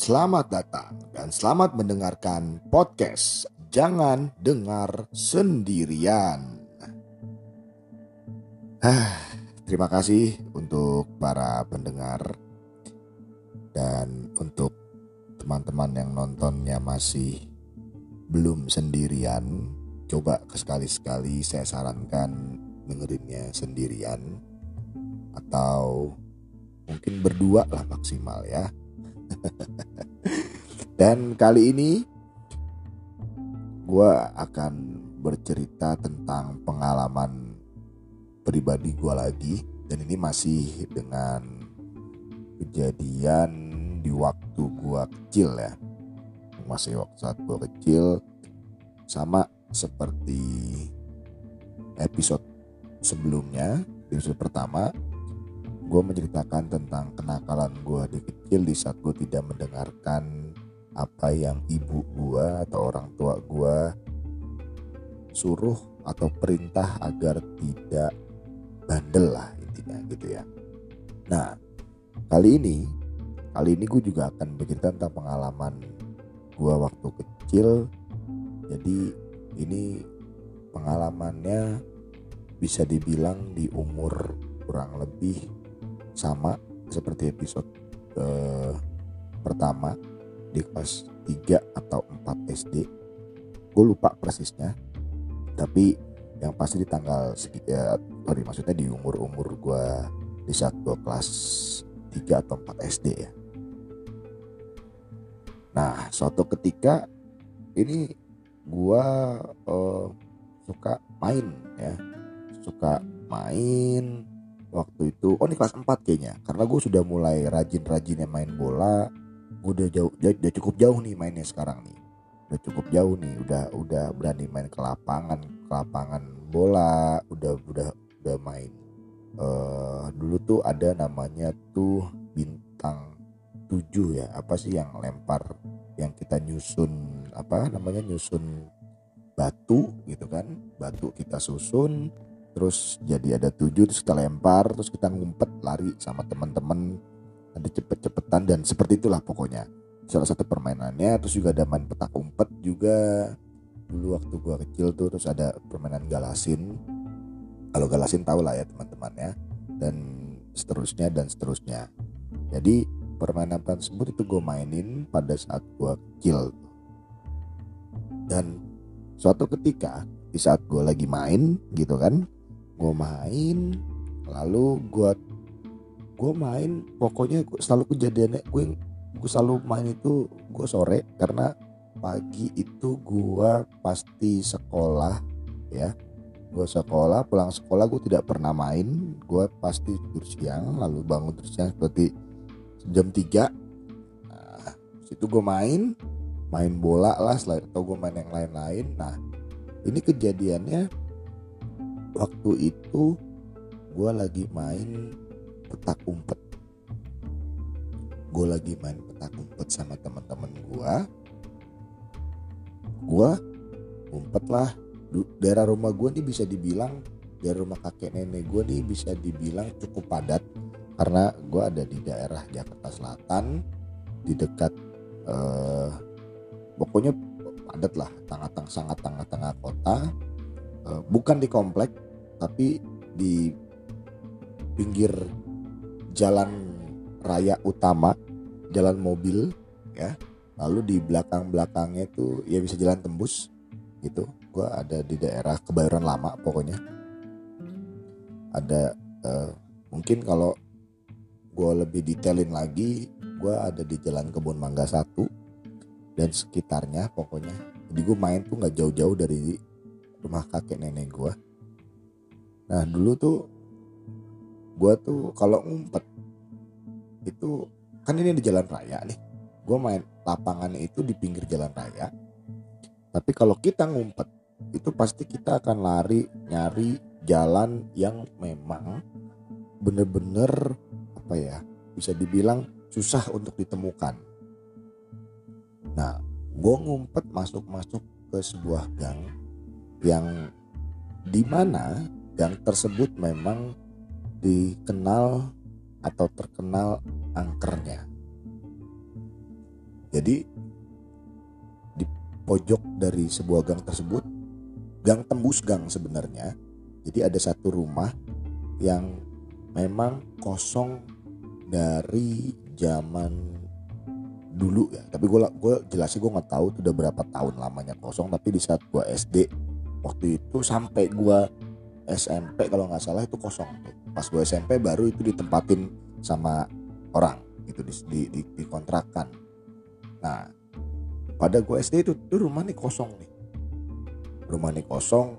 Selamat datang dan selamat mendengarkan podcast Jangan Dengar Sendirian. Terima kasih untuk para pendengar dan untuk teman-teman yang nontonnya masih belum sendirian. Coba sekali-sekali saya sarankan dengerinnya sendirian atau mungkin berdua lah maksimal ya. Dan kali ini gue akan bercerita tentang pengalaman pribadi gue lagi. Dan ini masih dengan kejadian di waktu gue kecil ya. Masih waktu saat gue kecil sama seperti episode sebelumnya episode pertama gue menceritakan tentang kenakalan gue di kecil di saat gue tidak mendengarkan apa yang ibu gue atau orang tua gue suruh atau perintah agar tidak bandel lah intinya gitu ya. Nah kali ini kali ini gue juga akan bercerita tentang pengalaman gue waktu kecil. Jadi ini pengalamannya bisa dibilang di umur kurang lebih sama seperti episode uh, pertama di kelas 3 atau 4 SD gue lupa persisnya tapi yang pasti di tanggal ya, sorry maksudnya di umur-umur gue di saat gue kelas 3 atau 4 SD ya. Nah suatu ketika ini gue uh, suka main ya. Suka main waktu itu. Oh ini kelas 4 kayaknya. Karena gue sudah mulai rajin-rajinnya main bola gue udah jauh udah cukup jauh nih mainnya sekarang nih. Udah cukup jauh nih udah udah berani main ke lapangan ke lapangan bola udah udah udah main. Uh, dulu tuh ada namanya tuh bintang tujuh ya. Apa sih yang lempar yang kita nyusun apa namanya nyusun batu gitu kan? Batu kita susun terus jadi ada tujuh terus kita lempar terus kita ngumpet lari sama teman-teman. Ada cepet-cepetan dan seperti itulah pokoknya. Salah satu permainannya terus juga ada main petak umpet juga. Dulu waktu gua kecil tuh terus ada permainan galasin. Kalau galasin tau lah ya teman-teman ya dan seterusnya dan seterusnya. Jadi permainan tersebut itu gue mainin pada saat gue kecil. Dan suatu ketika di saat gue lagi main gitu kan gue main lalu gue gue main pokoknya gua selalu kejadiannya gue gue selalu main itu gue sore karena pagi itu gue pasti sekolah ya. Gue sekolah pulang sekolah gue tidak pernah main gue pasti tidur siang lalu bangun terus siang seperti jam 3 nah situ gue main main bola lah atau gue main yang lain-lain. Nah ini kejadiannya waktu itu gue lagi main petak umpet. Gue lagi main petak umpet sama teman-teman gue gue umpet lah. Daerah rumah gue nih bisa dibilang dari rumah kakek nenek gue nih bisa dibilang cukup padat. Karena gue ada di daerah Jakarta Selatan di dekat eh, pokoknya padat lah tengah-tengah sangat tengah-tengah kota Eh, bukan di komplek tapi di pinggir jalan raya utama jalan mobil ya. Lalu di belakang belakangnya itu ya bisa jalan tembus gitu. Gue ada di daerah kebayoran lama pokoknya. Ada uh, mungkin kalau gue lebih detailin lagi gue ada di jalan kebun mangga satu dan sekitarnya pokoknya. Jadi gue main tuh nggak jauh-jauh dari rumah kakek nenek gue nah dulu tuh gue tuh kalau ngumpet itu kan ini di jalan raya nih. Gue main lapangannya itu di pinggir jalan raya. Tapi kalau kita ngumpet itu pasti kita akan lari nyari jalan yang memang bener-bener apa ya bisa dibilang susah untuk ditemukan. Nah gue ngumpet masuk-masuk ke sebuah gang yang di mana gang tersebut memang dikenal atau terkenal angkernya. jadi di pojok dari sebuah gang tersebut gang tembus gang sebenarnya jadi ada satu rumah yang memang kosong dari zaman dulu ya tapi gue gue jelasnya gue nggak tahu itu udah berapa tahun lamanya kosong tapi di saat gue SD waktu itu sampai gue SMP kalau nggak salah itu kosong. Pas gue SMP baru itu ditempatin sama orang itu di, di, di, dikontrakan. Nah pada gue SD itu tuh rumah nih kosong nih. Rumah nih kosong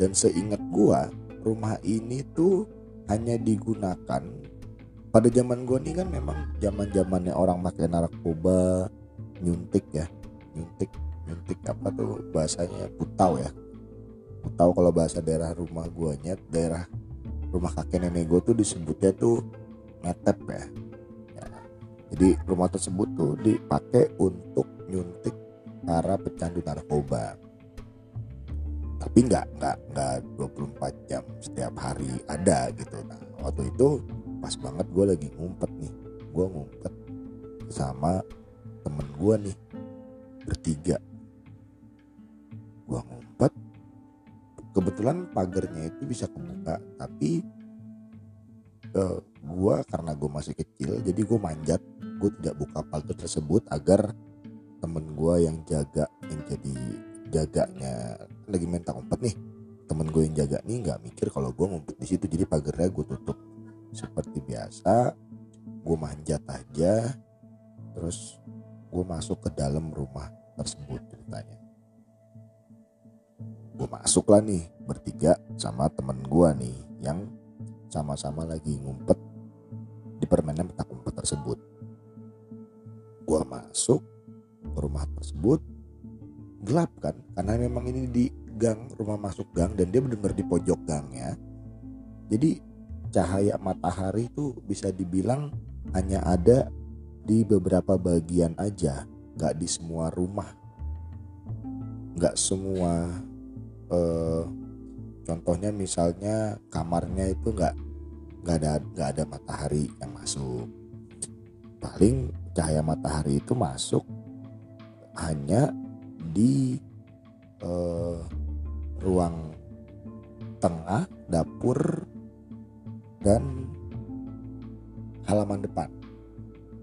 dan seingat gue rumah ini tuh hanya digunakan pada zaman gue nih kan memang zaman zamannya orang pakai narkoba nyuntik ya. Nyuntik nyuntik apa tuh bahasanya? Putau ya putau kalau bahasa daerah rumah guanya daerah rumah kakek nenek gue tuh disebutnya tuh ngetep ya. ya. Jadi rumah tersebut tuh dipakai untuk nyuntik para pecandu narkoba. Tapi nggak nggak nggak 24 jam setiap hari ada gitu. Nah waktu itu pas banget gue lagi ngumpet nih. Gue ngumpet sama temen gue nih bertiga. Gue ngumpet kebetulan pagarnya itu bisa kebuka tapi uh, eh, gue karena gue masih kecil jadi gue manjat gue tidak buka pagar tersebut agar temen gue yang jaga yang jadi jaganya lagi main ngumpet nih temen gue yang jaga nih nggak mikir kalau gue ngumpet di situ jadi pagarnya gue tutup. Seperti biasa gue manjat aja terus gue masuk ke dalam rumah tersebut ceritanya gue masuk lah nih bertiga sama temen gue nih yang sama-sama lagi ngumpet di permainan petak umpet tersebut. Gue masuk ke rumah tersebut gelap kan? Karena memang ini di gang rumah masuk gang dan dia benar-benar di pojok gangnya. Jadi cahaya matahari itu bisa dibilang hanya ada di beberapa bagian aja nggak di semua rumah. Nggak semua eh, contohnya misalnya kamarnya itu nggak nggak ada nggak ada matahari yang masuk. Paling cahaya matahari itu masuk hanya di uh, ruang tengah dapur dan halaman depan.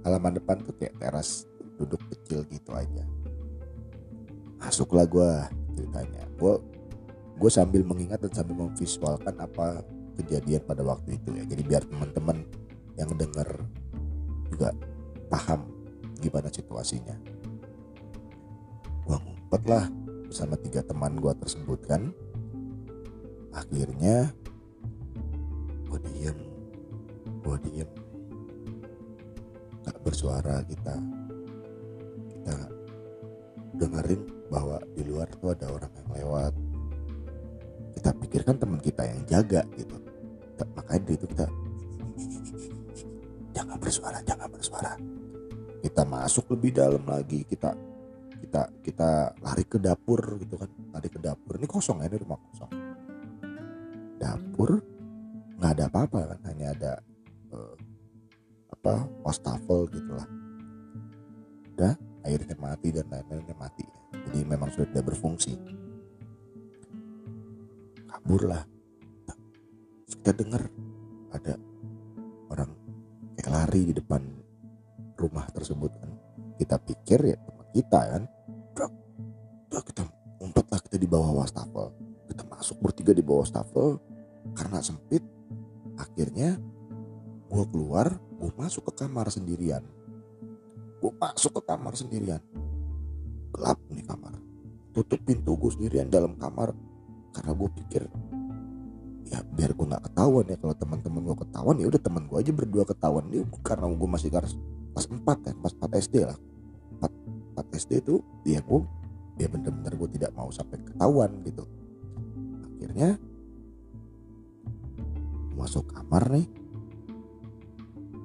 Halaman depan tuh kayak teras duduk kecil gitu aja. Masuklah gue ceritanya. Gue gue sambil mengingat dan sambil memvisualkan apa kejadian pada waktu itu ya. Jadi biar teman-teman yang dengar juga paham gimana situasinya. Gue ngumpet lah bersama tiga teman gue tersebut kan akhirnya gue diem. Gue diem. Gak bersuara kita kita dengerin bahwa di luar tuh ada orang yang lewat kita pikirkan teman kita yang jaga gitu. Makanya dari itu kita jangan bersuara jangan bersuara. Kita masuk lebih dalam lagi kita kita kita lari ke dapur gitu kan. Lari ke dapur. Ini kosong ya ini rumah kosong. Dapur nggak ada apa-apa kan hanya ada uh, apa wastafel gitulah. Udah airnya mati dan lain-lainnya mati. Jadi memang sudah tidak berfungsi kabur lah. Kita dengar ada orang kayak lari di depan rumah tersebut kan. Kita pikir ya teman kita kan. Udah kita umpet lah kita di bawah wastafel. Kita masuk bertiga di bawah wastafel. Karena sempit akhirnya gue keluar gue masuk ke kamar sendirian. Gue masuk ke kamar sendirian. Gelap nih kamar. Tutup pintu gue sendirian. Dalam kamar karena gue pikir ya biar gue nggak ketahuan ya kalau teman-teman gue ketahuan ya udah teman gue aja berdua ketahuan. Ini karena gue masih kelas pas 4 kan pas 4 SD lah. 4, 4 SD itu ya gue ya bener-bener gue tidak mau sampai ketahuan gitu. Akhirnya masuk kamar nih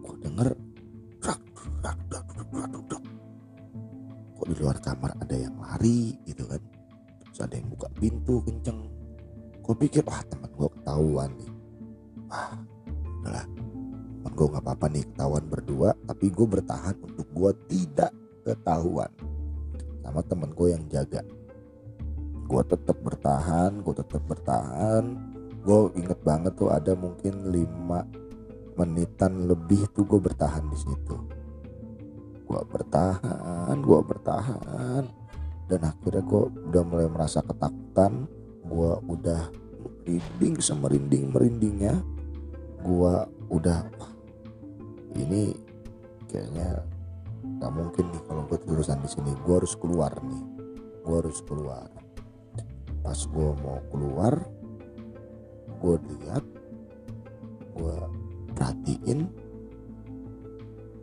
gue denger kok di luar kamar ada yang lari gitu kan. Terus ada yang buka pintu kenceng gue pikir wah teman gue ketahuan nih. Wah udahlah. Teman gue nggak apa-apa nih ketahuan berdua tapi gue bertahan untuk gue tidak ketahuan sama temen gue yang jaga. Gue tetap bertahan gue tetap bertahan. Gue inget banget tuh ada mungkin 5 menitan lebih tuh gue bertahan di situ. Gue bertahan gue bertahan. Dan akhirnya gue udah mulai merasa ketakutan gue udah merinding semerinding merindingnya. Gue udah ini kayaknya nggak mungkin nih kalau gue terusan di sini. Gue harus keluar nih. Gue harus keluar. Pas gue mau keluar gue lihat gue perhatiin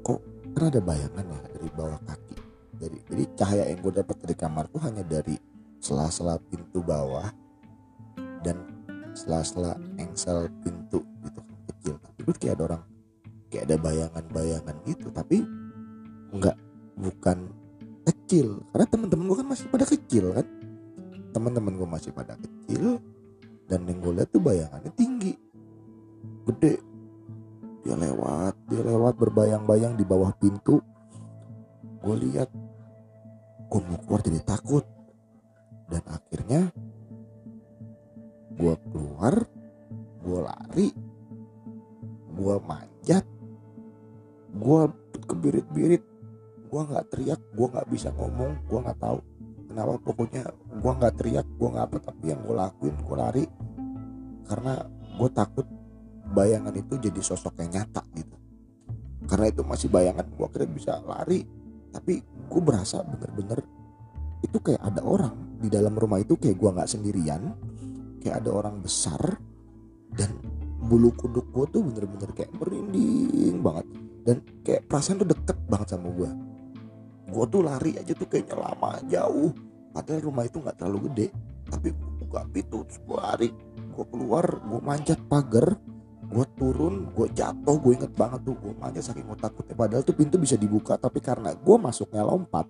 kok kan ada bayangan ya dari bawah kaki. Dari jadi cahaya yang gue dapat dari kamar tuh hanya dari sela-sela pintu bawah sela-sela engsel pintu gitu kecil. Tapi gue kayak ada orang kayak ada bayangan-bayangan gitu tapi nggak bukan kecil. Karena teman-teman gue kan masih pada kecil kan. Teman-teman gue masih pada kecil dan yang gue lihat tuh bayangannya tinggi. Gede. Dia lewat dia lewat berbayang-bayang di bawah pintu. Gue lihat gue mau keluar jadi takut. Dan akhirnya gue keluar gue lari gue manjat gue kebirit-birit gue nggak teriak gue nggak bisa ngomong gue nggak tahu kenapa pokoknya gue nggak teriak gue nggak apa tapi yang gue lakuin gue lari. Karena gue takut bayangan itu jadi sosok yang nyata gitu. Karena itu masih bayangan gue kira bisa lari tapi gue berasa bener-bener itu kayak ada orang di dalam rumah itu kayak gue nggak sendirian kayak ada orang besar dan bulu kuduk gue tuh bener-bener kayak merinding banget. Dan kayak perasaan tuh deket banget sama gue gue tuh lari aja tuh kayaknya lama jauh. Padahal rumah itu nggak terlalu gede tapi buka pintu terus gue lari. Gue keluar gue manjat pagar gue turun gue jatuh gue inget banget tuh gue manjat saking gue takutnya. Padahal tuh pintu bisa dibuka tapi karena gue masuknya lompat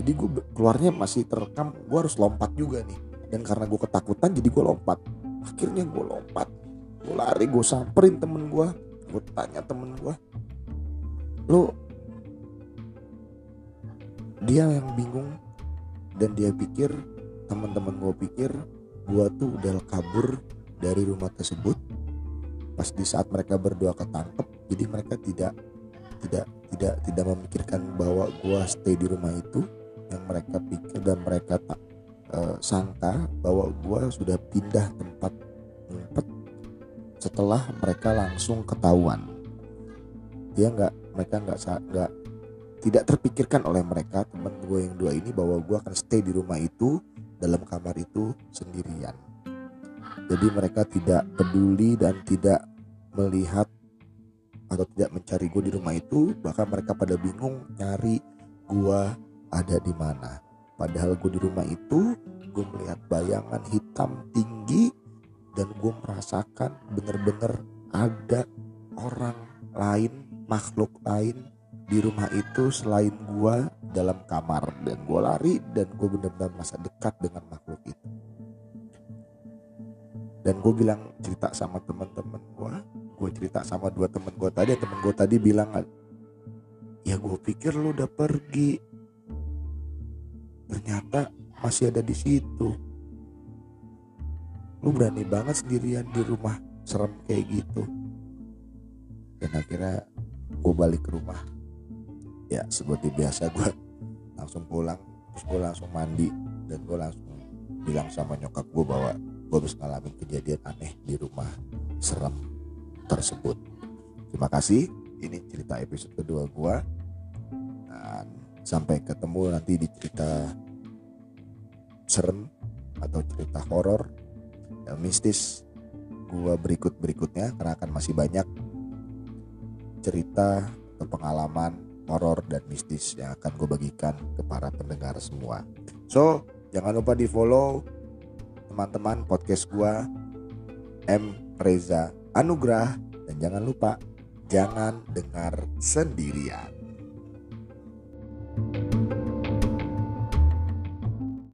jadi gue keluarnya masih terekam gue harus lompat juga nih dan karena gue ketakutan jadi gue lompat. Akhirnya gue lompat. Gue lari gue samperin temen gue gue tanya temen gue lo dia yang bingung. Dan dia pikir teman-teman gue pikir gue tuh udah kabur dari rumah tersebut. Pas di saat mereka berdua ketangkep jadi mereka tidak tidak tidak tidak memikirkan bahwa gue stay di rumah itu. Yang mereka pikir dan mereka tak uh, sangka bahwa gue sudah pindah tempat ngumpet setelah mereka langsung ketahuan. Dia nggak mereka nggak nggak tidak terpikirkan oleh mereka teman gue yang dua ini bahwa gue akan stay di rumah itu dalam kamar itu sendirian. Jadi mereka tidak peduli dan tidak melihat atau tidak mencari gue di rumah itu bahkan mereka pada bingung nyari gue ada di mana padahal gue di rumah itu gue melihat bayangan hitam tinggi dan gue merasakan bener-bener ada orang lain makhluk lain di rumah itu selain gue dalam kamar. Dan gue lari dan gue benar-benar masa dekat dengan makhluk itu. Dan gue bilang cerita sama teman-teman gue gue cerita sama dua temen gue tadi temen gue tadi bilang ya gue pikir lu udah pergi ternyata masih ada di situ. Lu berani banget sendirian di rumah serem kayak gitu. Dan akhirnya gue balik ke rumah. Ya seperti biasa gue langsung pulang. Terus gue langsung mandi. Dan gue langsung bilang sama nyokap gue bahwa gue habis ngalamin kejadian aneh di rumah serem tersebut. Terima kasih. Ini cerita episode kedua gue dan sampai ketemu nanti di cerita serem atau cerita horor dan mistis gua berikut berikutnya karena akan masih banyak cerita atau pengalaman horor dan mistis yang akan gue bagikan ke para pendengar semua. So jangan lupa di follow teman-teman podcast gua M Reza Anugrah dan jangan lupa jangan dengar sendirian. you